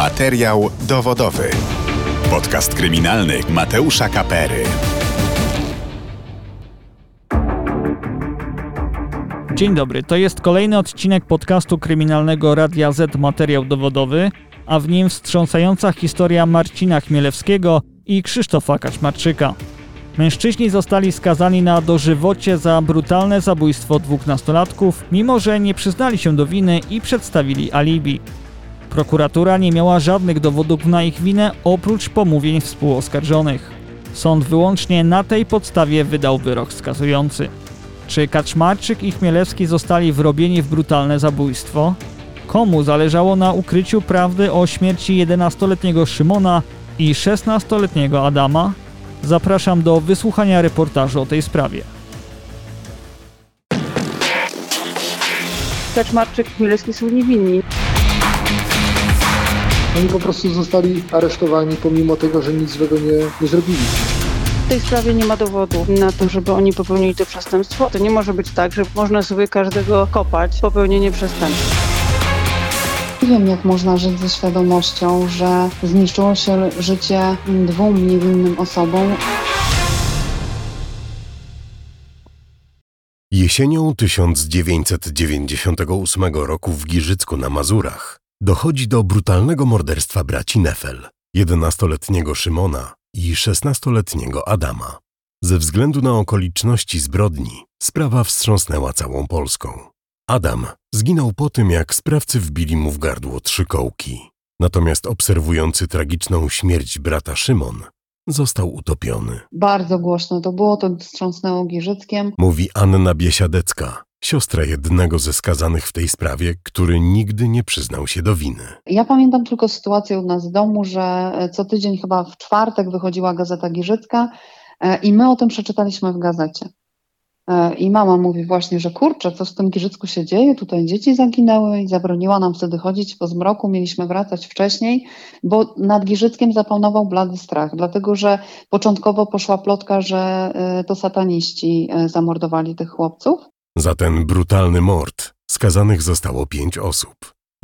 Materiał dowodowy. Podcast kryminalny Mateusza Kapery. Dzień dobry, to jest kolejny odcinek podcastu kryminalnego Radia Z Materiał Dowodowy, a w nim wstrząsająca historia Marcina Chmielewskiego i Krzysztofa Kaczmarczyka. Mężczyźni zostali skazani na dożywocie za brutalne zabójstwo dwóch nastolatków, mimo że nie przyznali się do winy i przedstawili alibi. Prokuratura nie miała żadnych dowodów na ich winę oprócz pomówień współoskarżonych. Sąd wyłącznie na tej podstawie wydał wyrok skazujący. Czy Kaczmarczyk i Chmielewski zostali wrobieni w brutalne zabójstwo? Komu zależało na ukryciu prawdy o śmierci 11-letniego Szymona i 16-letniego Adama? Zapraszam do wysłuchania reportażu o tej sprawie. Kaczmarczyk i Chmielewski są niewinni. Oni po prostu zostali aresztowani pomimo tego, że nic złego nie, nie zrobili. W tej sprawie nie ma dowodu na to, żeby oni popełnili to przestępstwo. To nie może być tak, że można sobie każdego kopać popełnienie przestępstwa. Nie wiem, jak można żyć ze świadomością, że zniszczyło się życie dwóm niewinnym osobom. Jesienią 1998 roku w Giżycku na Mazurach dochodzi do brutalnego morderstwa braci Nefel, 11-letniego Szymona i 16-letniego Adama. Ze względu na okoliczności zbrodni sprawa wstrząsnęła całą Polską. Adam zginął po tym, jak sprawcy wbili mu w gardło trzy kołki. Natomiast obserwujący tragiczną śmierć brata Szymon został utopiony. Bardzo głośno to było, to wstrząsnęło Giżyckiem. Mówi Anna Biesiadecka, siostra jednego ze skazanych w tej sprawie, który nigdy nie przyznał się do winy. Ja pamiętam tylko sytuację u nas w domu, że co tydzień chyba w czwartek wychodziła Gazeta Giżycka e, i my o tym przeczytaliśmy w gazecie. E, I mama mówi właśnie, że kurczę, co w tym Giżycku się dzieje, tutaj dzieci zaginęły i zabroniła nam wtedy chodzić po zmroku, mieliśmy wracać wcześniej, bo nad Giżyckiem zapanował blady strach, dlatego że początkowo poszła plotka, że e, to sataniści e, zamordowali tych chłopców. Za ten brutalny mord skazanych zostało pięć osób.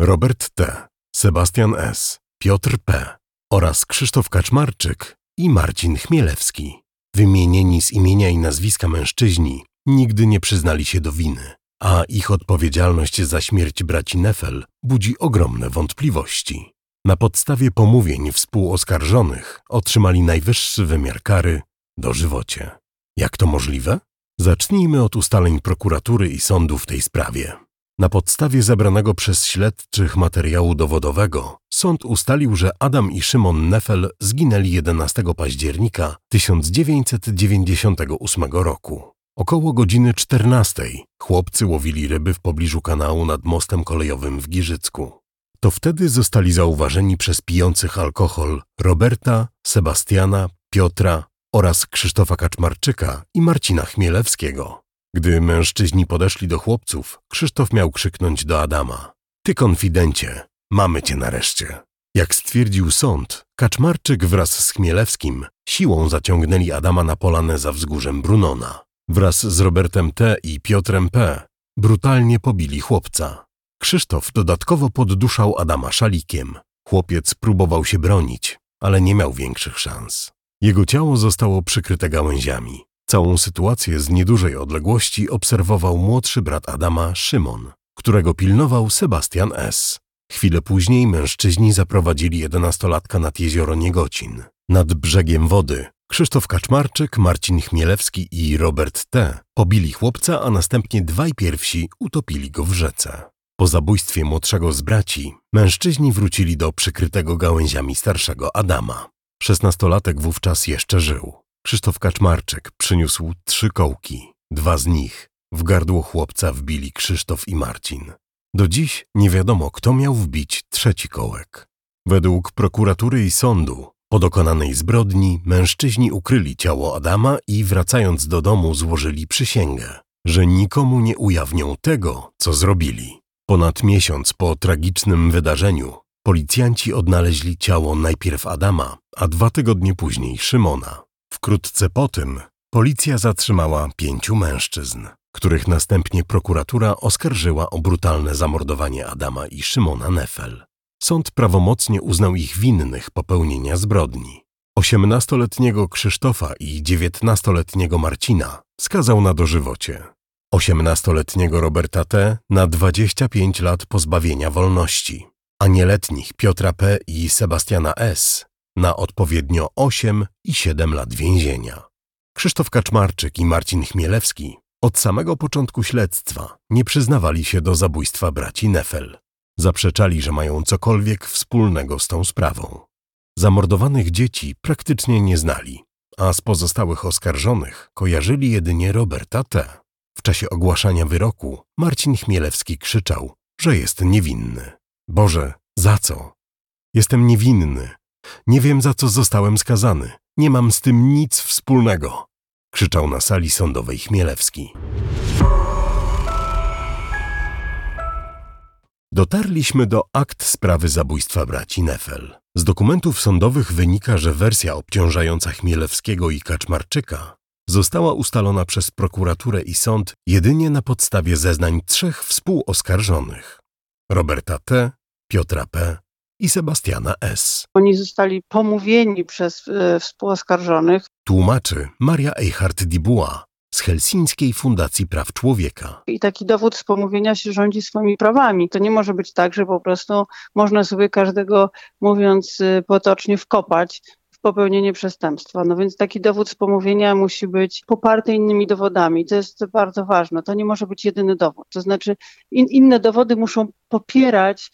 Robert T., Sebastian S., Piotr P. oraz Krzysztof Kaczmarczyk i Marcin Chmielewski. Wymienieni z imienia i nazwiska mężczyźni nigdy nie przyznali się do winy, a ich odpowiedzialność za śmierć braci Nefel budzi ogromne wątpliwości. Na podstawie pomówień współoskarżonych otrzymali najwyższy wymiar kary dożywocie. Jak to możliwe? Zacznijmy od ustaleń prokuratury i sądu w tej sprawie. Na podstawie zebranego przez śledczych materiału dowodowego sąd ustalił, że Adam i Szymon Nefel zginęli 11 października 1998 roku. Około godziny 14 chłopcy łowili ryby w pobliżu kanału nad mostem kolejowym w Giżycku. To wtedy zostali zauważeni przez pijących alkohol Roberta, Sebastiana, Piotra oraz Krzysztofa Kaczmarczyka i Marcina Chmielewskiego. Gdy mężczyźni podeszli do chłopców, Krzysztof miał krzyknąć do Adama: Ty, konfidencie, mamy cię nareszcie. Jak stwierdził sąd, Kaczmarczyk wraz z Chmielewskim siłą zaciągnęli Adama na polanę za wzgórzem Brunona. Wraz z Robertem T. i Piotrem P. brutalnie pobili chłopca. Krzysztof dodatkowo podduszał Adama szalikiem. Chłopiec próbował się bronić, ale nie miał większych szans. Jego ciało zostało przykryte gałęziami. Całą sytuację z niedużej odległości obserwował młodszy brat Adama, Szymon, którego pilnował Sebastian S. Chwilę później mężczyźni zaprowadzili jedenastolatka nad jezioro Niegocin. Nad brzegiem wody Krzysztof Kaczmarczyk, Marcin Chmielewski i Robert T. pobili chłopca, a następnie dwaj pierwsi utopili go w rzece. Po zabójstwie młodszego z braci mężczyźni wrócili do przykrytego gałęziami starszego Adama. Szesnastolatek wówczas jeszcze żył. Krzysztof Kaczmarczyk przyniósł trzy kołki. Dwa z nich w gardło chłopca wbili Krzysztof i Marcin. Do dziś nie wiadomo, kto miał wbić trzeci kołek. Według prokuratury i sądu po dokonanej zbrodni mężczyźni ukryli ciało Adama i wracając do domu złożyli przysięgę, że nikomu nie ujawnią tego, co zrobili. Ponad miesiąc po tragicznym wydarzeniu policjanci odnaleźli ciało najpierw Adama, a dwa tygodnie później Szymona. Wkrótce po tym policja zatrzymała pięciu mężczyzn, których następnie prokuratura oskarżyła o brutalne zamordowanie Adama i Szymona Nefel. Sąd prawomocnie uznał ich winnych popełnienia zbrodni. 18-letniego Krzysztofa i 19-letniego Marcina skazał na dożywocie. 18-letniego Roberta T. na 25 lat pozbawienia wolności, a nieletnich Piotra P. i Sebastiana S. na odpowiednio 8 i 7 lat więzienia. Krzysztof Kaczmarczyk i Marcin Chmielewski od samego początku śledztwa nie przyznawali się do zabójstwa braci Nefel. Zaprzeczali, że mają cokolwiek wspólnego z tą sprawą. Zamordowanych dzieci praktycznie nie znali, a z pozostałych oskarżonych kojarzyli jedynie Roberta T. W czasie ogłaszania wyroku Marcin Chmielewski krzyczał, że jest niewinny. Boże, za co? Jestem niewinny. Nie wiem, za co zostałem skazany. Nie mam z tym nic wspólnego. Krzyczał na sali sądowej Chmielewski. Dotarliśmy do akt sprawy zabójstwa braci Nefel. Z dokumentów sądowych wynika, że wersja obciążająca Chmielewskiego i Kaczmarczyka została ustalona przez prokuraturę i sąd jedynie na podstawie zeznań trzech współoskarżonych: Roberta T., Piotra P. i Sebastiana S. Oni zostali pomówieni przez e, współoskarżonych Tłumaczy Maria Eichhardt-Dibuła z Helsińskiej Fundacji Praw Człowieka. i taki dowód z pomówienia się rządzi swoimi prawami. To nie może być tak, że po prostu można sobie każdego, mówiąc y, potocznie, wkopać w popełnienie przestępstwa. No więc taki dowód z pomówienia musi być poparty innymi dowodami. To jest bardzo ważne. To nie może być jedyny dowód. To znaczy in, inne dowody muszą popierać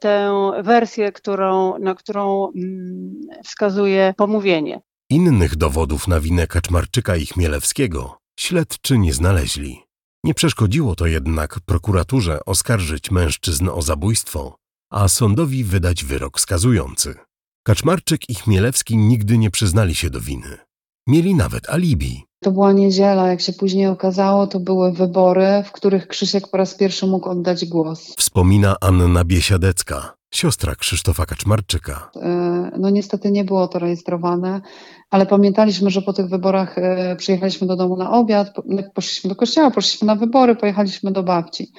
tę wersję, którą, na którą mm, wskazuje pomówienie. Innych dowodów na winę Kaczmarczyka i Chmielewskiego śledczy nie znaleźli. Nie przeszkodziło to jednak prokuraturze oskarżyć mężczyzn o zabójstwo, a sądowi wydać wyrok skazujący. Kaczmarczyk i Chmielewski nigdy nie przyznali się do winy. Mieli nawet alibi. To była niedziela, jak się później okazało, to były wybory, w których Krzysiek po raz pierwszy mógł oddać głos. Wspomina Anna Biesiadecka, siostra Krzysztofa Kaczmarczyka. E, No niestety nie było to rejestrowane, ale pamiętaliśmy, że po tych wyborach e, przyjechaliśmy do domu na obiad, no, poszliśmy do kościoła, poszliśmy na wybory, pojechaliśmy do babci.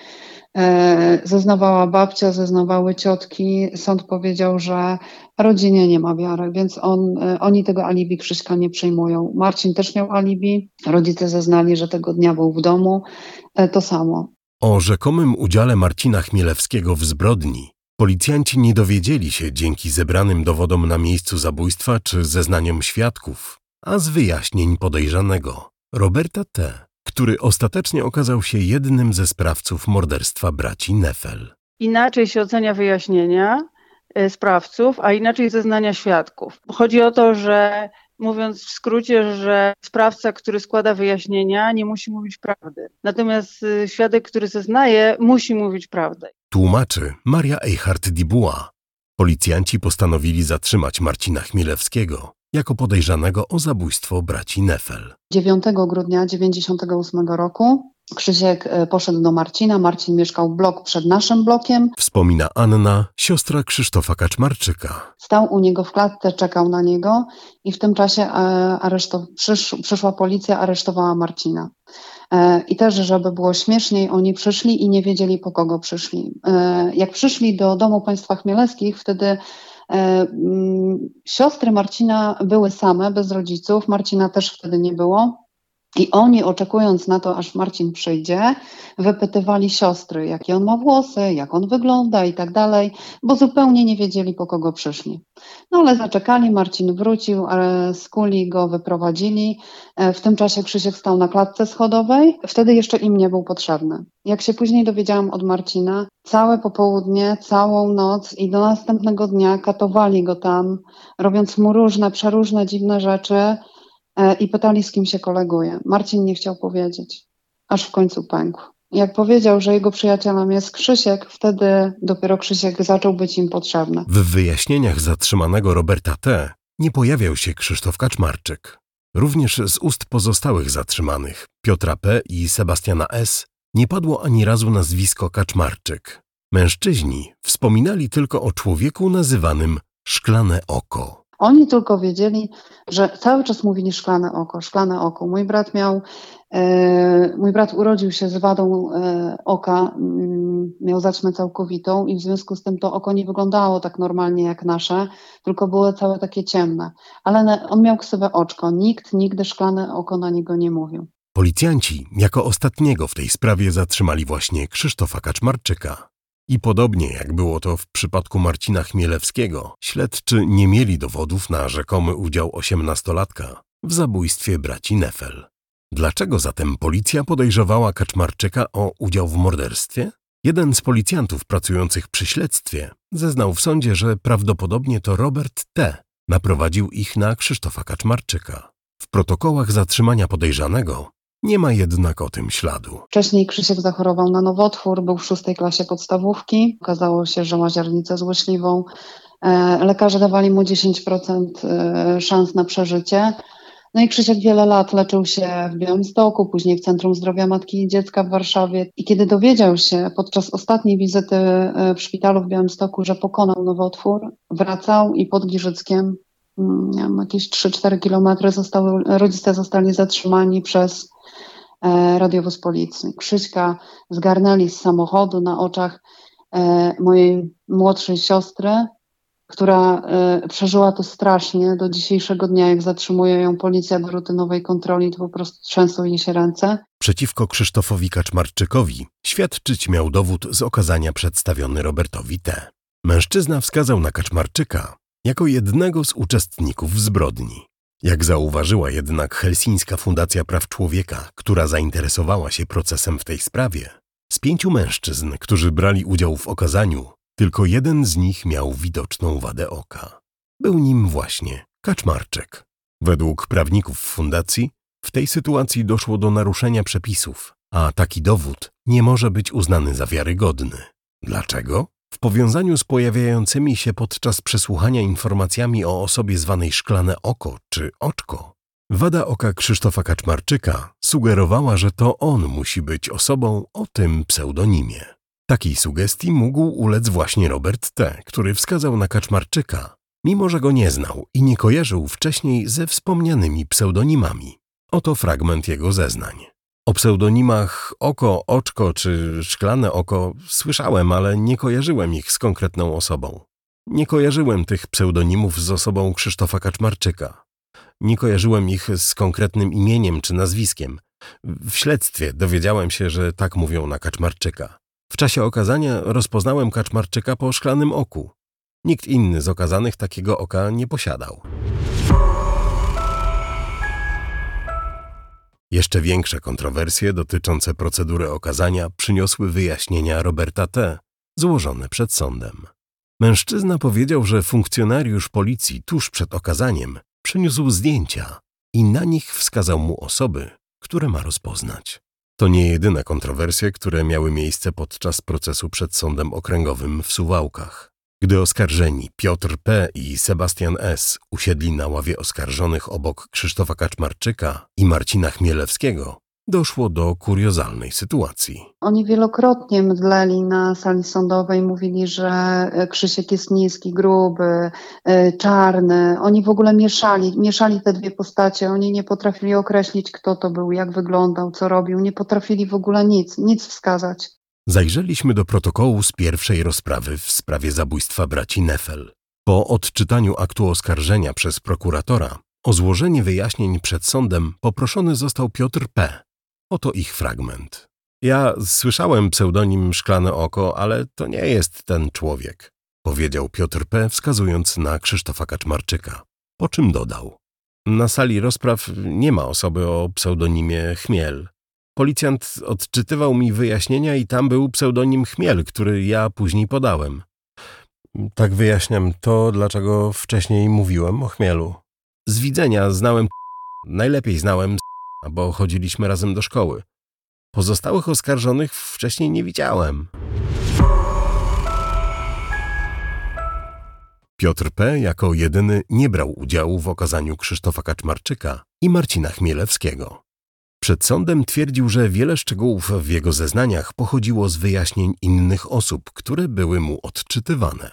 E, Zeznawała babcia, zeznawały ciotki. Sąd powiedział, że rodzinie nie ma wiary, więc on, e, oni tego alibi Krzyśka nie przyjmują. Marcin też miał alibi. Rodzice zeznali, że tego dnia był w domu. E, To samo. O rzekomym udziale Marcina Chmielewskiego w zbrodni policjanci nie dowiedzieli się dzięki zebranym dowodom na miejscu zabójstwa czy zeznaniom świadków, a z wyjaśnień podejrzanego Roberta T., który ostatecznie okazał się jednym ze sprawców morderstwa braci Nefel. inaczej się ocenia wyjaśnienia e, sprawców, a inaczej zeznania świadków. Chodzi o to, że mówiąc w skrócie, że sprawca, który składa wyjaśnienia, nie musi mówić prawdy. Natomiast y, świadek, który zeznaje, musi mówić prawdę. Tłumaczy Maria Eichhardt-Dibuła. Policjanci postanowili zatrzymać Marcina Chmielewskiego jako podejrzanego o zabójstwo braci Nefel. 9 grudnia 1998 roku Krzysiek e, poszedł do Marcina. Marcin mieszkał blok przed naszym blokiem. Wspomina Anna, siostra Krzysztofa Kaczmarczyka. Stał u niego w klatce, czekał na niego i w tym czasie e, aresztow- przysz, przyszła policja, aresztowała Marcina. E, I też, żeby było śmieszniej, oni przyszli i nie wiedzieli, po kogo przyszli. E, Jak przyszli do domu państwa Chmielewskich, wtedy e, mm, siostry Marcina były same, bez rodziców. Marcina też wtedy nie było. I oni, oczekując na to, aż Marcin przyjdzie, wypytywali siostry, jakie on ma włosy, jak on wygląda i tak dalej, bo zupełnie nie wiedzieli, po kogo przyszli. No ale zaczekali, Marcin wrócił, skuli go wyprowadzili. E, W tym czasie Krzysiek stał na klatce schodowej, wtedy jeszcze im nie był potrzebny. Jak się później dowiedziałam od Marcina, całe popołudnie, całą noc i do następnego dnia katowali go tam, robiąc mu różne, przeróżne, dziwne rzeczy i pytali, z kim się koleguje. Marcin nie chciał powiedzieć, aż w końcu pękł. Jak powiedział, że jego przyjacielem jest Krzysiek, wtedy dopiero Krzysiek zaczął być im potrzebny. W wyjaśnieniach zatrzymanego Roberta T. nie pojawiał się Krzysztof Kaczmarczyk. Również z ust pozostałych zatrzymanych, Piotra P. i Sebastiana S., nie padło ani razu nazwisko Kaczmarczyk. Mężczyźni wspominali tylko o człowieku nazywanym Szklane Oko. Oni tylko wiedzieli, że cały czas mówili szklane oko, szklane oko. Mój brat miał E, mój brat urodził się z wadą e, oka, mm, miał zaćmę całkowitą i w związku z tym to oko nie wyglądało tak normalnie jak nasze, tylko było całe takie ciemne. Ale on miał ksywę oczko. Nikt nigdy szklane oko na niego nie mówił. Policjanci jako ostatniego w tej sprawie zatrzymali właśnie Krzysztofa Kaczmarczyka. I podobnie jak było to w przypadku Marcina Chmielewskiego, śledczy nie mieli dowodów na rzekomy udział osiemnastolatka w zabójstwie braci Nefel. Dlaczego zatem policja podejrzewała Kaczmarczyka o udział w morderstwie? Jeden z policjantów pracujących przy śledztwie zeznał w sądzie, że prawdopodobnie to Robert T. naprowadził ich na Krzysztofa Kaczmarczyka. W protokołach zatrzymania podejrzanego nie ma jednak o tym śladu. Wcześniej Krzysiek zachorował na nowotwór, był w szóstej klasie podstawówki. Okazało się, że ma ziarnicę złośliwą. E, lekarze dawali mu 10% e, szans na przeżycie. No i Krzysiek wiele lat leczył się w Białymstoku, później w Centrum Zdrowia Matki i Dziecka w Warszawie. I kiedy dowiedział się podczas ostatniej wizyty e, w szpitalu w Białymstoku, że pokonał nowotwór, wracał i pod Giżyckiem, jakieś 3-4 kilometry, zostały, rodzice zostali zatrzymani przez e, radiowóz policji. Krzyśka zgarnęli z samochodu na oczach e, mojej młodszej siostry, która y, przeżyła to strasznie do dzisiejszego dnia, jak zatrzymuje ją policja do rutynowej kontroli, to po prostu trzęsą jej się ręce. Przeciwko Krzysztofowi Kaczmarczykowi świadczyć miał dowód z okazania przedstawiony Robertowi T. Mężczyzna wskazał na Kaczmarczyka jako jednego z uczestników zbrodni. Jak zauważyła jednak Helsińska Fundacja Praw Człowieka, która zainteresowała się procesem w tej sprawie, z pięciu mężczyzn, którzy brali udział w okazaniu, tylko jeden z nich miał widoczną wadę oka. Był nim właśnie Kaczmarczyk. Według prawników fundacji w tej sytuacji doszło do naruszenia przepisów, a taki dowód nie może być uznany za wiarygodny. Dlaczego? W powiązaniu z pojawiającymi się podczas przesłuchania informacjami o osobie zwanej szklane oko czy oczko, wada oka Krzysztofa Kaczmarczyka sugerowała, że to on musi być osobą o tym pseudonimie. Takiej sugestii mógł ulec właśnie Robert T., który wskazał na Kaczmarczyka, mimo że go nie znał i nie kojarzył wcześniej ze wspomnianymi pseudonimami. Oto fragment jego zeznań. O pseudonimach Oko, Oczko czy Szklane Oko słyszałem, ale nie kojarzyłem ich z konkretną osobą. Nie kojarzyłem tych pseudonimów z osobą Krzysztofa Kaczmarczyka. Nie kojarzyłem ich z konkretnym imieniem czy nazwiskiem. W śledztwie dowiedziałem się, że tak mówią na Kaczmarczyka. W czasie okazania rozpoznałem Kaczmarczyka po szklanym oku. Nikt inny z okazanych takiego oka nie posiadał. Jeszcze większe kontrowersje dotyczące procedury okazania przyniosły wyjaśnienia Roberta T., złożone przed sądem. Mężczyzna powiedział, że funkcjonariusz policji tuż przed okazaniem przyniósł zdjęcia i na nich wskazał mu osoby, które ma rozpoznać. To nie jedyne kontrowersje, które miały miejsce podczas procesu przed Sądem Okręgowym w Suwałkach. Gdy oskarżeni Piotr P. i Sebastian S. usiedli na ławie oskarżonych obok Krzysztofa Kaczmarczyka i Marcina Chmielewskiego, doszło do kuriozalnej sytuacji. Oni wielokrotnie mdleli na sali sądowej, mówili, że e, Krzysiek jest niski, gruby, e, czarny. Oni w ogóle mieszali, mieszali te dwie postacie. Oni nie potrafili określić, kto to był, jak wyglądał, co robił. Nie potrafili w ogóle nic, nic wskazać. Zajrzeliśmy do protokołu z pierwszej rozprawy w sprawie zabójstwa braci Nefel. Po odczytaniu aktu oskarżenia przez prokuratora o złożenie wyjaśnień przed sądem poproszony został Piotr P., Oto ich fragment. Ja słyszałem pseudonim Szklane Oko, ale to nie jest ten człowiek, powiedział Piotr P., wskazując na Krzysztofa Kaczmarczyka. Po czym dodał. Na sali rozpraw nie ma osoby o pseudonimie Chmiel. Policjant odczytywał mi wyjaśnienia i tam był pseudonim Chmiel, który ja później podałem. Tak wyjaśniam to, dlaczego wcześniej mówiłem o Chmielu. Z widzenia znałem najlepiej znałem bo chodziliśmy razem do szkoły. Pozostałych oskarżonych wcześniej nie widziałem. Piotr P. jako jedyny nie brał udziału w okazaniu Krzysztofa Kaczmarczyka i Marcina Chmielewskiego. Przed sądem twierdził, że wiele szczegółów w jego zeznaniach pochodziło z wyjaśnień innych osób, które były mu odczytywane.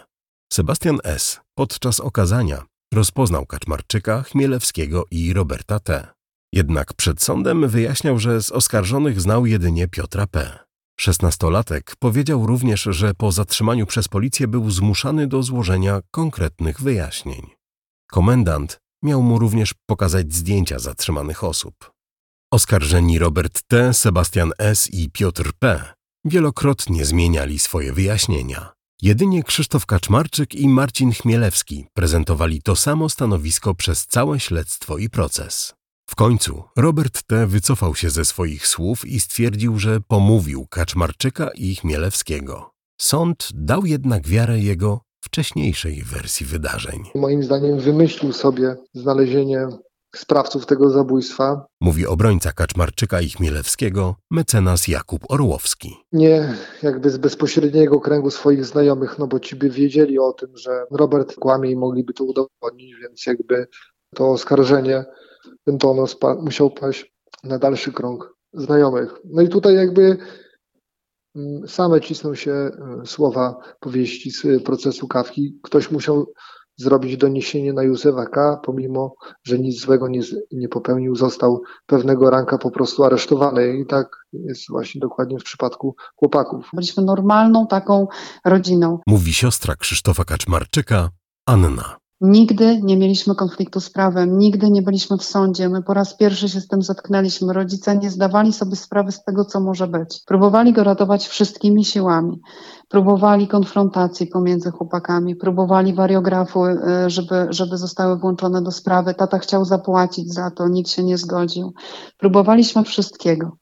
Sebastian S. podczas okazania rozpoznał Kaczmarczyka, Chmielewskiego i Roberta T. Jednak przed sądem wyjaśniał, że z oskarżonych znał jedynie Piotra P. Szesnastolatek powiedział również, że po zatrzymaniu przez policję był zmuszany do złożenia konkretnych wyjaśnień. Komendant miał mu również pokazać zdjęcia zatrzymanych osób. Oskarżeni Robert T., Sebastian S. i Piotr P. wielokrotnie zmieniali swoje wyjaśnienia. Jedynie Krzysztof Kaczmarczyk i Marcin Chmielewski prezentowali to samo stanowisko przez całe śledztwo i proces. W końcu Robert T. wycofał się ze swoich słów i stwierdził, że pomówił Kaczmarczyka i Chmielewskiego. Sąd dał jednak wiarę jego wcześniejszej wersji wydarzeń. Moim zdaniem wymyślił sobie znalezienie sprawców tego zabójstwa. Mówi obrońca Kaczmarczyka i Chmielewskiego, mecenas Jakub Orłowski. Nie jakby z bezpośredniego kręgu swoich znajomych, no bo ci by wiedzieli o tym, że Robert kłamie i mogliby to udowodnić, więc jakby to oskarżenie, ten tono musiał paść na dalszy krąg znajomych. No i tutaj jakby mm, same cisną się e, słowa powieści z procesu Kawki. Ktoś musiał zrobić doniesienie na Józefa K., pomimo, że nic złego nie, nie popełnił, został pewnego ranka po prostu aresztowany. I tak jest właśnie dokładnie w przypadku chłopaków. Byliśmy normalną taką rodziną. Mówi siostra Krzysztofa Kaczmarczyka, Anna. Nigdy nie mieliśmy konfliktu z prawem, nigdy nie byliśmy w sądzie. My po raz pierwszy się z tym zetknęliśmy. Rodzice nie zdawali sobie sprawy z tego, co może być. Próbowali go ratować wszystkimi siłami. Próbowali konfrontacji pomiędzy chłopakami, próbowali wariografu, y, żeby, żeby zostały włączone do sprawy. Tata chciał zapłacić za to, nikt się nie zgodził. Próbowaliśmy wszystkiego.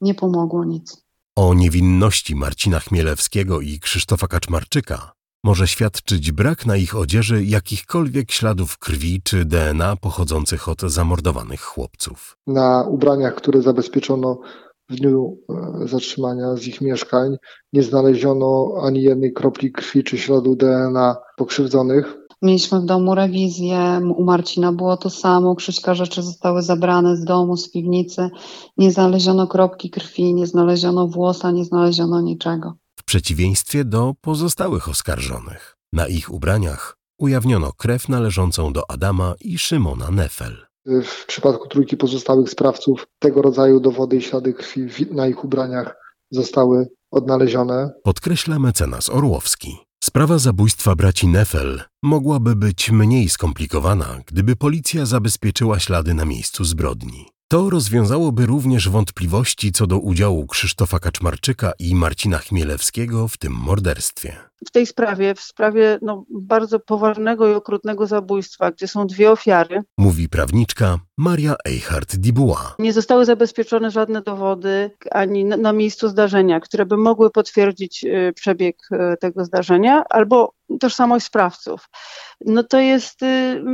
Nie pomogło nic. O niewinności Marcina Chmielewskiego i Krzysztofa Kaczmarczyka może świadczyć brak na ich odzieży jakichkolwiek śladów krwi czy DNA pochodzących od zamordowanych chłopców. Na ubraniach, które zabezpieczono w dniu e, zatrzymania z ich mieszkań, nie znaleziono ani jednej kropli krwi czy śladu DNA pokrzywdzonych. Mieliśmy w domu rewizję, u Marcina było to samo, Krzyśka rzeczy zostały zabrane z domu, z piwnicy, nie znaleziono kropki krwi, nie znaleziono włosa, nie znaleziono niczego przeciwieństwie do pozostałych oskarżonych. Na ich ubraniach ujawniono krew należącą do Adama i Szymona Nefel. W przypadku trójki pozostałych sprawców tego rodzaju dowody i ślady krwi na ich ubraniach zostały odnalezione. Podkreśla mecenas Orłowski. Sprawa zabójstwa braci Nefel mogłaby być mniej skomplikowana, gdyby policja zabezpieczyła ślady na miejscu zbrodni. To rozwiązałoby również wątpliwości co do udziału Krzysztofa Kaczmarczyka i Marcina Chmielewskiego w tym morderstwie. W tej sprawie, w sprawie no, bardzo poważnego i okrutnego zabójstwa, gdzie są dwie ofiary, mówi prawniczka Maria Eichhardt-Dibuła. Nie zostały zabezpieczone żadne dowody ani na, na miejscu zdarzenia, które by mogły potwierdzić y, przebieg y, tego zdarzenia, albo tożsamość sprawców. No to jest y,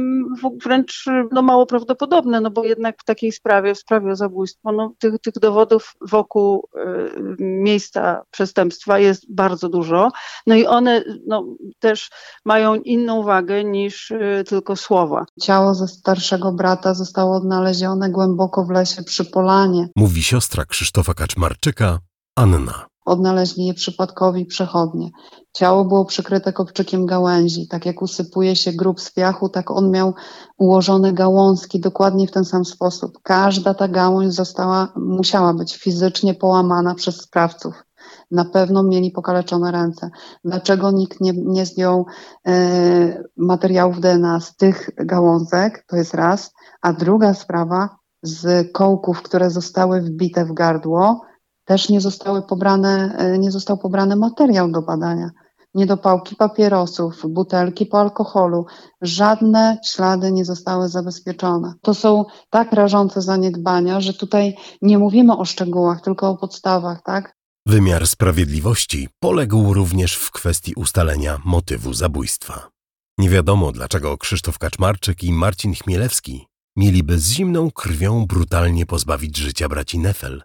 wręcz no, mało prawdopodobne, no bo jednak w takiej sprawie, w sprawie o zabójstwo, no, tych, tych dowodów wokół y, miejsca przestępstwa jest bardzo dużo. No i one no, też mają inną wagę niż y, tylko słowa. Ciało ze starszego brata zostało odnalezione głęboko w lesie przy Polanie. Mówi siostra Krzysztofa Kaczmarczyka, Anna. Odnaleźli je przypadkowi przechodnie. Ciało było przykryte kopczykiem gałęzi. Tak jak usypuje się grób z piachu, tak on miał ułożone gałązki dokładnie w ten sam sposób. Każda ta gałąź została, musiała być fizycznie połamana przez sprawców. Na pewno mieli pokaleczone ręce. Dlaczego nikt nie, nie zdjął e, materiałów DNA z tych gałązek? To jest raz. A druga sprawa, z kołków, które zostały wbite w gardło, też nie zostały pobrane, e, nie został pobrany materiał do badania. Niedopałki papierosów, butelki po alkoholu, żadne ślady nie zostały zabezpieczone. To są tak rażące zaniedbania, że tutaj nie mówimy o szczegółach, tylko o podstawach, tak? Wymiar sprawiedliwości poległ również w kwestii ustalenia motywu zabójstwa. Nie wiadomo, dlaczego Krzysztof Kaczmarczyk i Marcin Chmielewski mieliby z zimną krwią brutalnie pozbawić życia braci Nefel,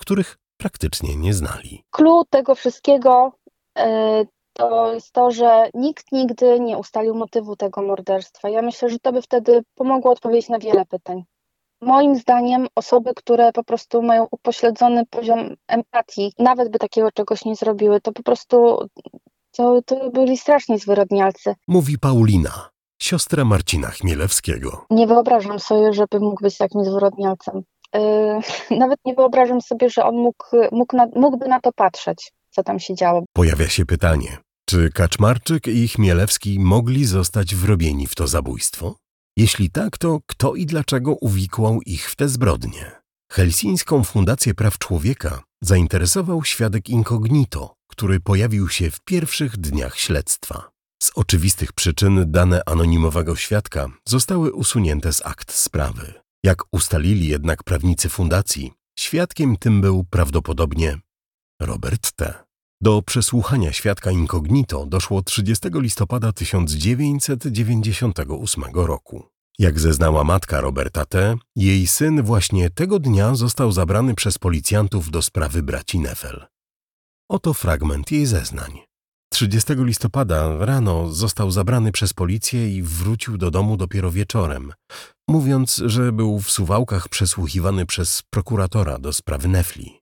których praktycznie nie znali. Klucz tego wszystkiego e, to jest to, że nikt nigdy nie ustalił motywu tego morderstwa. Ja myślę, że to by wtedy pomogło odpowiedzieć na wiele pytań. Moim zdaniem osoby, które po prostu mają upośledzony poziom empatii, nawet by takiego czegoś nie zrobiły, to po prostu to, to byli straszni zwyrodnialcy. Mówi Paulina, siostra Marcina Chmielewskiego. Nie wyobrażam sobie, żeby mógł być takim zwyrodnialcem. Yy, nawet nie wyobrażam sobie, że on mógł, mógł na, mógłby na to patrzeć, co tam się działo. Pojawia się pytanie, czy Kaczmarczyk i Chmielewski mogli zostać wrobieni w to zabójstwo? Jeśli tak, to kto i dlaczego uwikłał ich w te zbrodnie? Helsińską Fundację Praw Człowieka zainteresował świadek incognito, który pojawił się w pierwszych dniach śledztwa. Z oczywistych przyczyn dane anonimowego świadka zostały usunięte z akt sprawy. Jak ustalili jednak prawnicy fundacji, świadkiem tym był prawdopodobnie Robert T. Do przesłuchania świadka incognito doszło 30 listopada 1998 roku. Jak zeznała matka Roberta T., jej syn właśnie tego dnia został zabrany przez policjantów do sprawy braci Neffel. Oto fragment jej zeznań. 30 listopada rano został zabrany przez policję i wrócił do domu dopiero wieczorem, mówiąc, że był w Suwałkach przesłuchiwany przez prokuratora do sprawy Nefli.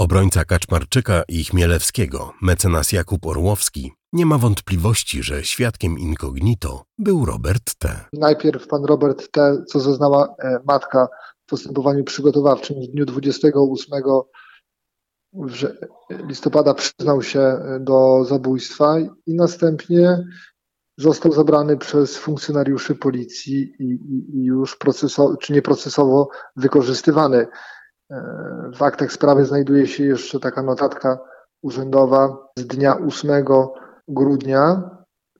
Obrońca Kaczmarczyka i Chmielewskiego, mecenas Jakub Orłowski, nie ma wątpliwości, że świadkiem incognito był Robert T. Najpierw pan Robert T., co zeznała e, matka w postępowaniu przygotowawczym w dniu 28 listopada przyznał się e, do zabójstwa i następnie został zabrany przez funkcjonariuszy policji i, i, i już procesowo, czy nieprocesowo wykorzystywany. E, w aktach sprawy znajduje się jeszcze taka notatka urzędowa z dnia 8 grudnia,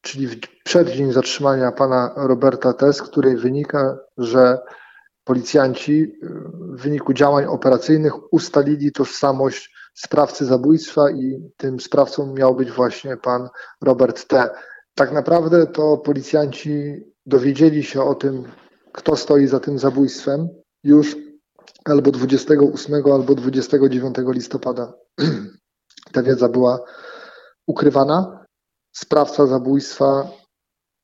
czyli w przeddzień zatrzymania pana Roberta T., z której wynika, że policjanci e, w wyniku działań operacyjnych ustalili tożsamość sprawcy zabójstwa i tym sprawcą miał być właśnie pan Robert T. Tak naprawdę to policjanci dowiedzieli się o tym, kto stoi za tym zabójstwem już albo 28, albo 29 listopada. Ta wiedza była ukrywana. Sprawca zabójstwa,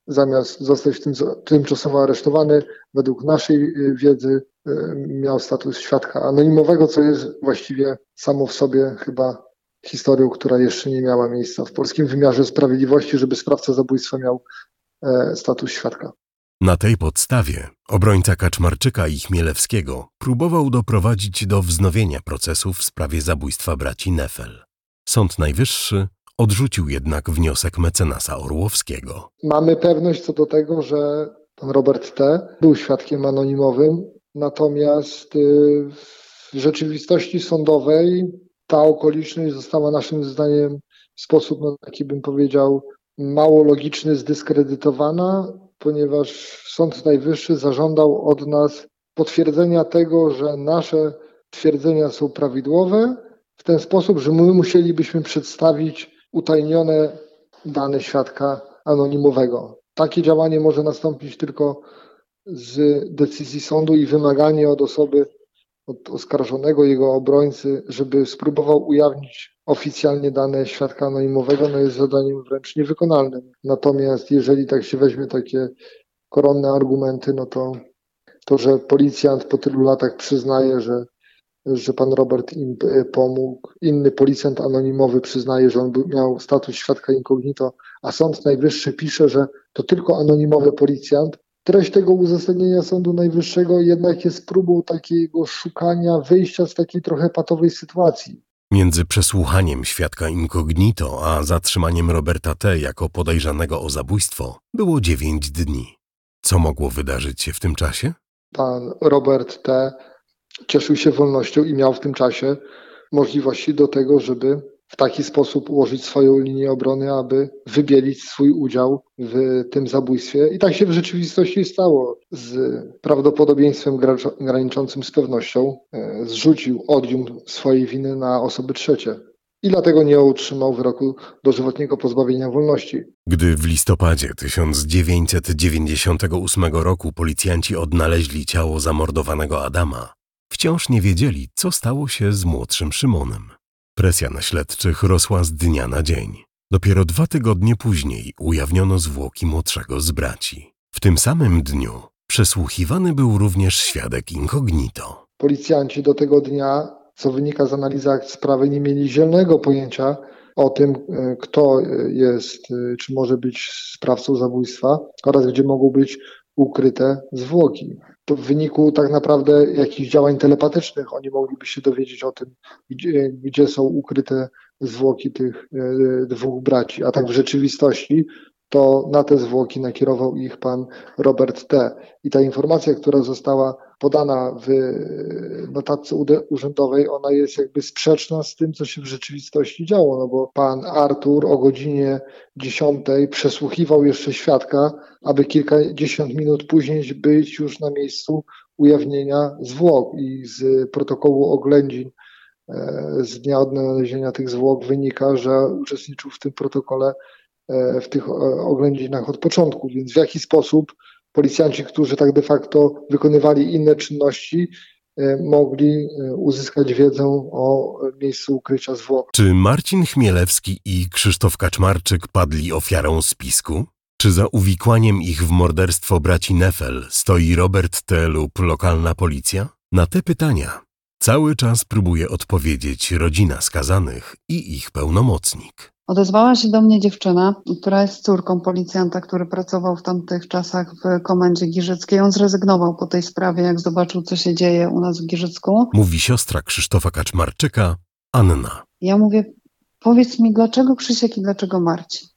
zamiast zostać tym, tymczasowo aresztowany, według naszej y, wiedzy y, miał status świadka anonimowego, co jest właściwie samo w sobie chyba historią, która jeszcze nie miała miejsca w polskim wymiarze sprawiedliwości, żeby sprawca zabójstwa miał e, status świadka. Na tej podstawie obrońca Kaczmarczyka i Chmielewskiego próbował doprowadzić do wznowienia procesu w sprawie zabójstwa braci Nefel. Sąd Najwyższy odrzucił jednak wniosek mecenasa Orłowskiego. Mamy pewność co do tego, że pan Robert T. był świadkiem anonimowym, natomiast y, w rzeczywistości sądowej ta okoliczność została naszym zdaniem w sposób, no, taki bym powiedział, mało logiczny zdyskredytowana, ponieważ Sąd Najwyższy zażądał od nas potwierdzenia tego, że nasze twierdzenia są prawidłowe, w ten sposób, że my musielibyśmy przedstawić utajnione dane świadka anonimowego. Takie działanie może nastąpić tylko z decyzji sądu i wymaganie od osoby, od oskarżonego, jego obrońcy, żeby spróbował ujawnić oficjalnie dane świadka anonimowego, no jest zadaniem wręcz niewykonalnym. Natomiast jeżeli tak się weźmie takie koronne argumenty, no to to, że policjant po tylu latach przyznaje, że, że pan Robert im pomógł, inny policjant anonimowy przyznaje, że on miał status świadka incognito, a Sąd Najwyższy pisze, że to tylko anonimowy policjant, treść tego uzasadnienia Sądu Najwyższego jednak jest próbą takiego szukania wyjścia z takiej trochę patowej sytuacji. Między przesłuchaniem świadka incognito a zatrzymaniem Roberta T. jako podejrzanego o zabójstwo było dziewięć dni. Co mogło wydarzyć się w tym czasie? Pan Robert T. cieszył się wolnością i miał w tym czasie możliwości do tego, żeby w taki sposób ułożyć swoją linię obrony, aby wybielić swój udział w tym zabójstwie. I tak się w rzeczywistości stało. Z prawdopodobieństwem graniczącym z pewnością e, zrzucił odium swojej winy na osoby trzecie. I dlatego nie otrzymał wyroku dożywotniego pozbawienia wolności. Gdy w listopadzie 1998 roku policjanci odnaleźli ciało zamordowanego Adama, wciąż nie wiedzieli, co stało się z młodszym Szymonem. Presja na śledczych rosła z dnia na dzień. Dopiero dwa tygodnie później ujawniono zwłoki młodszego z braci. W tym samym dniu przesłuchiwany był również świadek incognito. Policjanci do tego dnia, co wynika z analizy sprawy, nie mieli zielonego pojęcia, o tym, e, kto jest, e, czy może być sprawcą zabójstwa oraz gdzie mogą być ukryte zwłoki. To w wyniku tak naprawdę jakichś działań telepatycznych oni mogliby się dowiedzieć o tym, gdzie, gdzie są ukryte zwłoki tych e, dwóch braci, a tak w rzeczywistości to na te zwłoki nakierował ich pan Robert T. I ta informacja, która została podana w notatce urzędowej, ona jest jakby sprzeczna z tym, co się w rzeczywistości działo, no bo pan Artur o godzinie 10 przesłuchiwał jeszcze świadka, aby kilkadziesiąt minut później być już na miejscu ujawnienia zwłok i z protokołu oględzin e, z dnia odnalezienia tych zwłok wynika, że uczestniczył w tym protokole E, w tych e, oględzinach od początku, więc w jaki sposób policjanci, którzy tak de facto wykonywali inne czynności, e, mogli uzyskać wiedzę o miejscu ukrycia zwłok. Czy Marcin Chmielewski i Krzysztof Kaczmarczyk padli ofiarą spisku? Czy za uwikłaniem ich w morderstwo braci Nefel stoi Robert T. lub lokalna policja? Na te pytania cały czas próbuje odpowiedzieć rodzina skazanych i ich pełnomocnik. Odezwała się do mnie dziewczyna, która jest córką policjanta, który pracował w tamtych czasach w komendzie Giżyckiej. On zrezygnował po tej sprawie, jak zobaczył, co się dzieje u nas w Giżycku. Mówi siostra Krzysztofa Kaczmarczyka, Anna. Ja mówię, powiedz mi, dlaczego Krzysiek i dlaczego Marcin?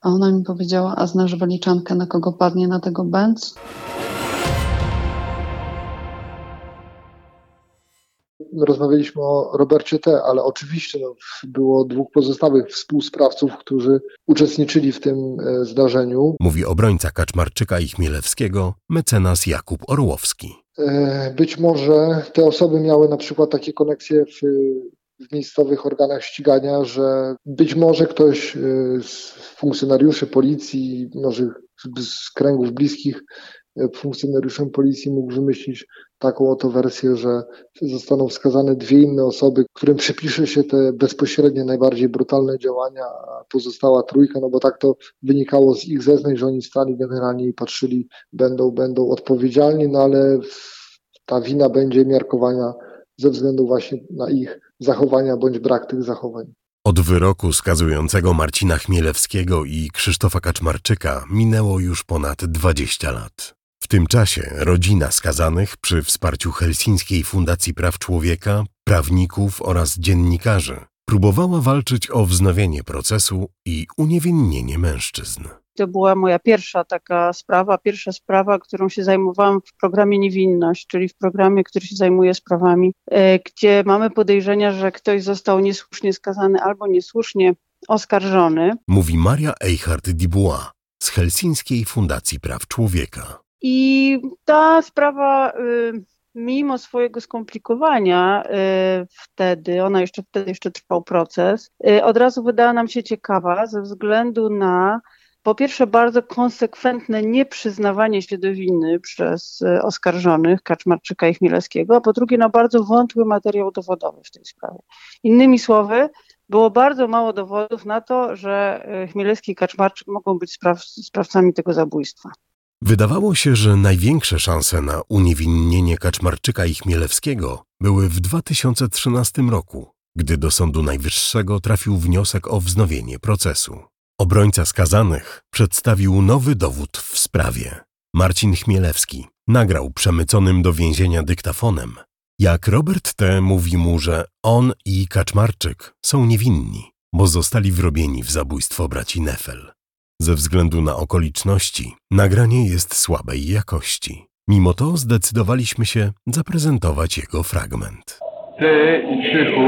A ona mi powiedziała, a znasz wyliczankę, na kogo padnie na tego Benz? Rozmawialiśmy o Robercie T., ale oczywiście no, było dwóch pozostałych współsprawców, którzy uczestniczyli w tym e, zdarzeniu. Mówi obrońca Kaczmarczyka i Chmielewskiego, mecenas Jakub Orłowski. E, być może te osoby miały na przykład takie koneksje w, w miejscowych organach ścigania, że być może ktoś e, z funkcjonariuszy policji, może z kręgów bliskich funkcjonariuszem policji mógł wymyślić taką oto wersję, że zostaną wskazane dwie inne osoby, którym przypisze się te bezpośrednie, najbardziej brutalne działania, a pozostała trójka, no bo tak to wynikało z ich zeznań, że oni stali generalnie i patrzyli, będą, będą odpowiedzialni, no ale ta wina będzie miarkowana ze względu właśnie na ich zachowania bądź brak tych zachowań. Od wyroku skazującego Marcina Chmielewskiego i Krzysztofa Kaczmarczyka minęło już ponad 20 lat. W tym czasie rodzina skazanych przy wsparciu Helsińskiej Fundacji Praw Człowieka, prawników oraz dziennikarzy próbowała walczyć o wznowienie procesu i uniewinnienie mężczyzn. To była moja pierwsza taka sprawa, pierwsza sprawa, którą się zajmowałam w programie Niewinność, czyli w programie, który się zajmuje sprawami, e, gdzie mamy podejrzenia, że ktoś został niesłusznie skazany albo niesłusznie oskarżony. Mówi Maria Eichhardt-Dibois z Helsińskiej Fundacji Praw Człowieka. I ta sprawa, y, mimo swojego skomplikowania y, wtedy, ona jeszcze wtedy jeszcze trwał proces, y, od razu wydała nam się ciekawa ze względu na po pierwsze bardzo konsekwentne nieprzyznawanie się do winy przez oskarżonych Kaczmarczyka i Chmielewskiego, a po drugie no bardzo wątły materiał dowodowy w tej sprawie. Innymi słowy, było bardzo mało dowodów na to, że Chmielewski i Kaczmarczyk mogą być spraw, sprawcami tego zabójstwa. Wydawało się, że największe szanse na uniewinnienie Kaczmarczyka i Chmielewskiego były w 2013 roku, gdy do Sądu Najwyższego trafił wniosek o wznowienie procesu. Obrońca skazanych przedstawił nowy dowód w sprawie. Marcin Chmielewski nagrał przemyconym do więzienia dyktafonem, jak Robert T. mówi mu, że on i Kaczmarczyk są niewinni, bo zostali wrobieni w zabójstwo braci Nefel. Ze względu na okoliczności, nagranie jest słabej jakości. Mimo to zdecydowaliśmy się zaprezentować jego fragment. Ty i Krzychu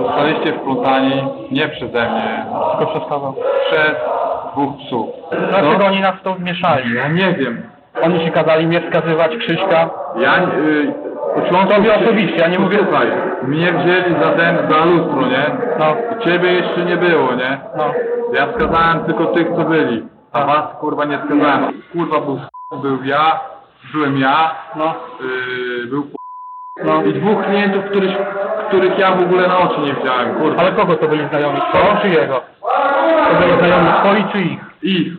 zostaliście wplątani nie przeze mnie, Tylko przez kogo? przez dwóch psów. Dlaczego No, oni nas w to wmieszali? ja nie wiem. Oni ci kazali mnie skazywać Krzyśka. Ja y, początku... Tobie osobiście, ja nie mówię- Posłuchaj, mnie wzięli za ten, za lustro, nie? No, I ciebie jeszcze nie było, nie? no. Ja skazałem tylko tych, co byli. A was, kurwa, nie skazałem. Kurwa, był, był ja, byłem ja, No, yy, był no. i dwóch klientów, których, których ja w ogóle na oczy nie widziałem, kurwa. Ale kogo to byli znajomi? Twoi czy jego? To byli znajomi twoi czy ich? Ich.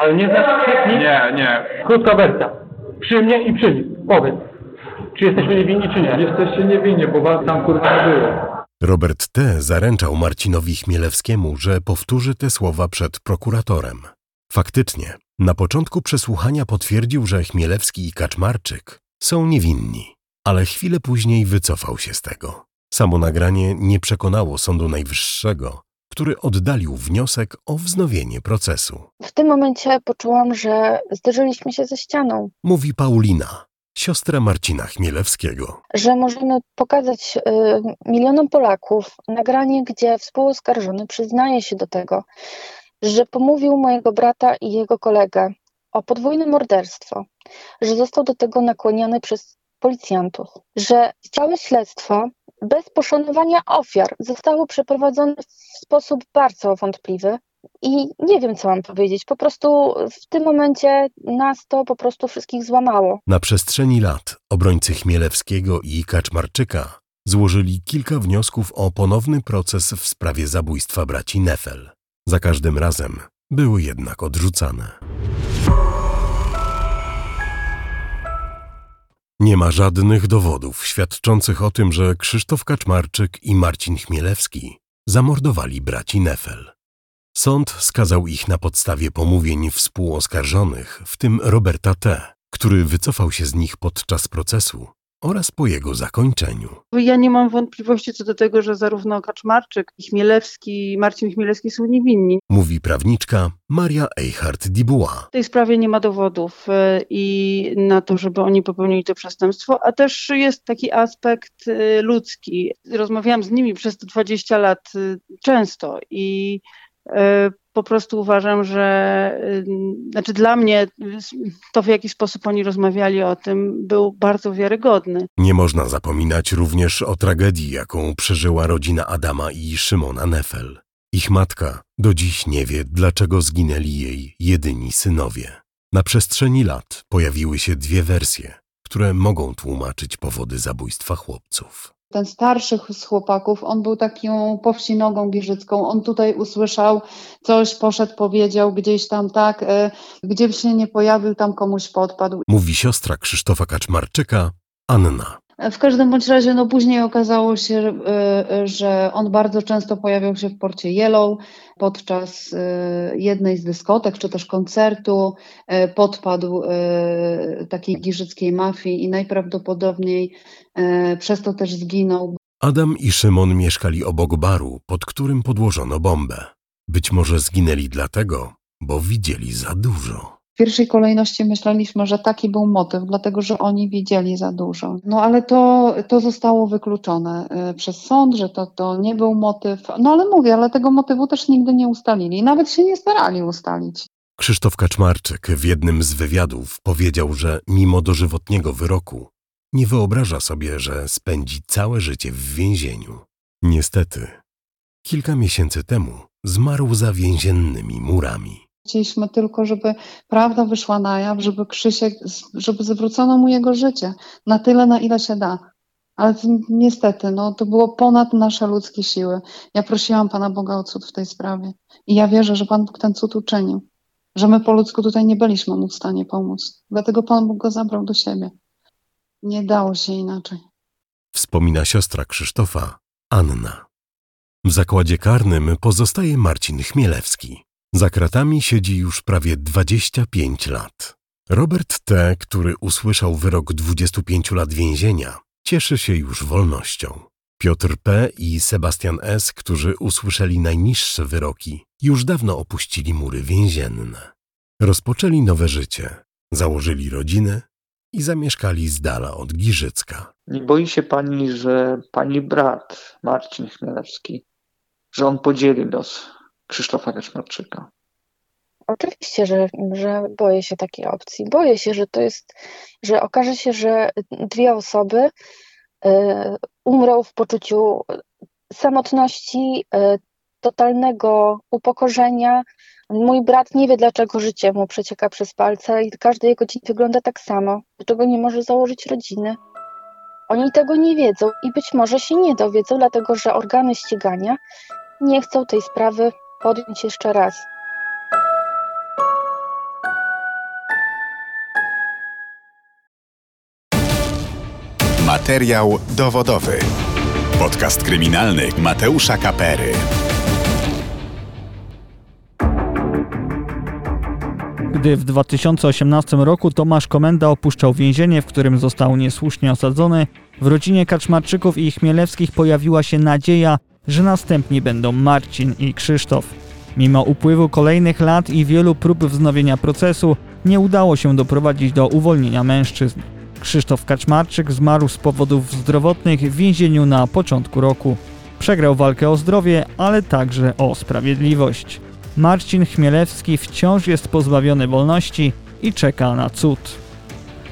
Ale nie znasz? Nie, nie. Krótka wersja. Przy mnie i przy nich. Powiedz. Czy jesteśmy niewinni, czy nie? Jesteście niewinni, bo was tam kurwa nie było. Robert T. zaręczał Marcinowi Chmielewskiemu, że powtórzy te słowa przed prokuratorem. Faktycznie, na początku przesłuchania potwierdził, że Chmielewski i Kaczmarczyk są niewinni, ale chwilę później wycofał się z tego. Samo nagranie nie przekonało Sądu Najwyższego, który oddalił wniosek o wznowienie procesu. W tym momencie poczułam, że zderzyliśmy się ze ścianą, Mówi Paulina, siostra Marcina Chmielewskiego. że możemy pokazać y, milionom Polaków nagranie, gdzie współoskarżony przyznaje się do tego, że pomówił mojego brata i jego kolegę o podwójne morderstwo, że został do tego nakłaniany przez policjantów, że całe śledztwo bez poszanowania ofiar zostało przeprowadzone w sposób bardzo wątpliwy. I nie wiem, co mam powiedzieć. Po prostu w tym momencie nas to po prostu wszystkich złamało. Na przestrzeni lat obrońcy Chmielewskiego i Kaczmarczyka złożyli kilka wniosków o ponowny proces w sprawie zabójstwa braci Nefel. Za każdym razem były jednak odrzucane. Nie ma żadnych dowodów świadczących o tym, że Krzysztof Kaczmarczyk i Marcin Chmielewski zamordowali braci Nefel. Sąd skazał ich na podstawie pomówień współoskarżonych, w tym Roberta T., który wycofał się z nich podczas procesu oraz po jego zakończeniu. Ja nie mam wątpliwości co do tego, że zarówno Kaczmarczyk, i Chmielewski, i Marcin Chmielewski są niewinni. Mówi prawniczka Maria Eichhardt-Dibuła. W tej sprawie nie ma dowodów e, i na to, żeby oni popełnili to przestępstwo, a też jest taki aspekt e, ludzki. Rozmawiałam z nimi przez te 20 lat e, często i po prostu uważam, że y, znaczy dla mnie to, w jaki sposób oni rozmawiali o tym, był bardzo wiarygodny. Nie można zapominać również o tragedii, jaką przeżyła rodzina Adama i Szymona Nefel. Ich matka do dziś nie wie, dlaczego zginęli jej jedyni synowie. Na przestrzeni lat pojawiły się dwie wersje, które mogą tłumaczyć powody zabójstwa chłopców. Ten starszy z chłopaków, on był taką powsinogą giżycką. On tutaj usłyszał coś, poszedł, powiedział gdzieś tam tak, e, gdzie się nie pojawił, tam komuś podpadł. Mówi siostra Krzysztofa Kaczmarczyka, Anna. W każdym bądź razie, no później okazało się, e, że on bardzo często pojawiał się w porcie Yellow podczas e, jednej z dyskotek, czy też koncertu. E, Podpadł e, takiej giżyckiej mafii i najprawdopodobniej e, przez to też zginął. Adam i Szymon mieszkali obok baru, pod którym podłożono bombę. Być może zginęli dlatego, bo widzieli za dużo. W pierwszej kolejności myśleliśmy, że taki był motyw, dlatego że oni widzieli za dużo. No ale to, to zostało wykluczone e, przez sąd, że to, to nie był motyw. No ale mówię, ale tego motywu też nigdy nie ustalili. Nawet się nie starali ustalić. Krzysztof Kaczmarczyk w jednym z wywiadów powiedział, że mimo dożywotniego wyroku nie wyobraża sobie, że spędzi całe życie w więzieniu. Niestety, kilka miesięcy temu zmarł za więziennymi murami. Chcieliśmy tylko, żeby prawda wyszła na jaw, żeby Krzysiek, żeby zwrócono mu jego życie na tyle, na ile się da. Ale niestety, no, to było ponad nasze ludzkie siły. Ja prosiłam Pana Boga o cud w tej sprawie. I ja wierzę, że Pan Bóg ten cud uczynił. Że my po ludzku tutaj nie byliśmy mu w stanie pomóc. Dlatego Pan Bóg go zabrał do siebie. Nie dało się inaczej. Wspomina siostra Krzysztofa, Anna. W zakładzie karnym pozostaje Marcin Chmielewski. Za kratami siedzi już prawie 25 lat. Robert T., który usłyszał wyrok 25 lat więzienia, cieszy się już wolnością. Piotr P. i Sebastian S., którzy usłyszeli najniższe wyroki, już dawno opuścili mury więzienne. Rozpoczęli nowe życie, założyli rodziny i zamieszkali z dala od Giżycka. Nie boi się pani, że pani brat Marcin Chmielewski, że on podzieli los Krzysztofa Kaczmarczyka? Oczywiście, że, że boję się takiej opcji. Boję się, że to jest, że okaże się, że dwie osoby y, umrą w poczuciu samotności, y, totalnego upokorzenia. Mój brat nie wie, dlaczego życie mu przecieka przez palce i każdy jego dzień wygląda tak samo. Dlaczego nie może założyć rodziny? Oni tego nie wiedzą i być może się nie dowiedzą, dlatego że organy ścigania nie chcą tej sprawy podjąć jeszcze raz. Materiał dowodowy. Podcast kryminalny Mateusza Kapery. Gdy w 2018 roku Tomasz Komenda opuszczał więzienie, w którym został niesłusznie osadzony, w rodzinie Kaczmarczyków i Chmielewskich pojawiła się nadzieja, że następni będą Marcin i Krzysztof. Mimo upływu kolejnych lat i wielu prób wznowienia procesu, nie udało się doprowadzić do uwolnienia mężczyzn. Krzysztof Kaczmarczyk zmarł z powodów zdrowotnych w więzieniu na początku roku. Przegrał walkę o zdrowie, ale także o sprawiedliwość. Marcin Chmielewski wciąż jest pozbawiony wolności i czeka na cud.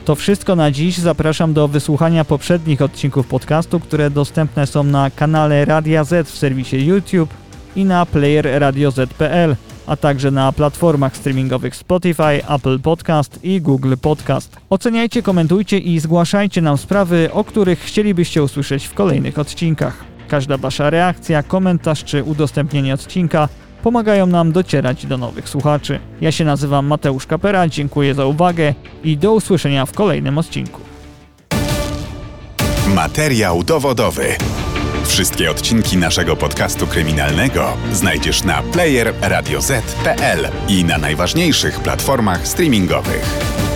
To wszystko na dziś. Zapraszam do wysłuchania poprzednich odcinków podcastu, które dostępne są na kanale Radia Z w serwisie YouTube i na player radioz.pl, a także na platformach streamingowych Spotify, Apple Podcast i Google Podcast. Oceniajcie, komentujcie i zgłaszajcie nam sprawy, o których chcielibyście usłyszeć w kolejnych odcinkach. Każda Wasza reakcja, komentarz czy udostępnienie odcinka pomagają nam docierać do nowych słuchaczy. Ja się nazywam Mateusz Kapera, dziękuję za uwagę i do usłyszenia w kolejnym odcinku. Materiał dowodowy. Wszystkie odcinki naszego podcastu kryminalnego znajdziesz na player radioz.pl i na najważniejszych platformach streamingowych.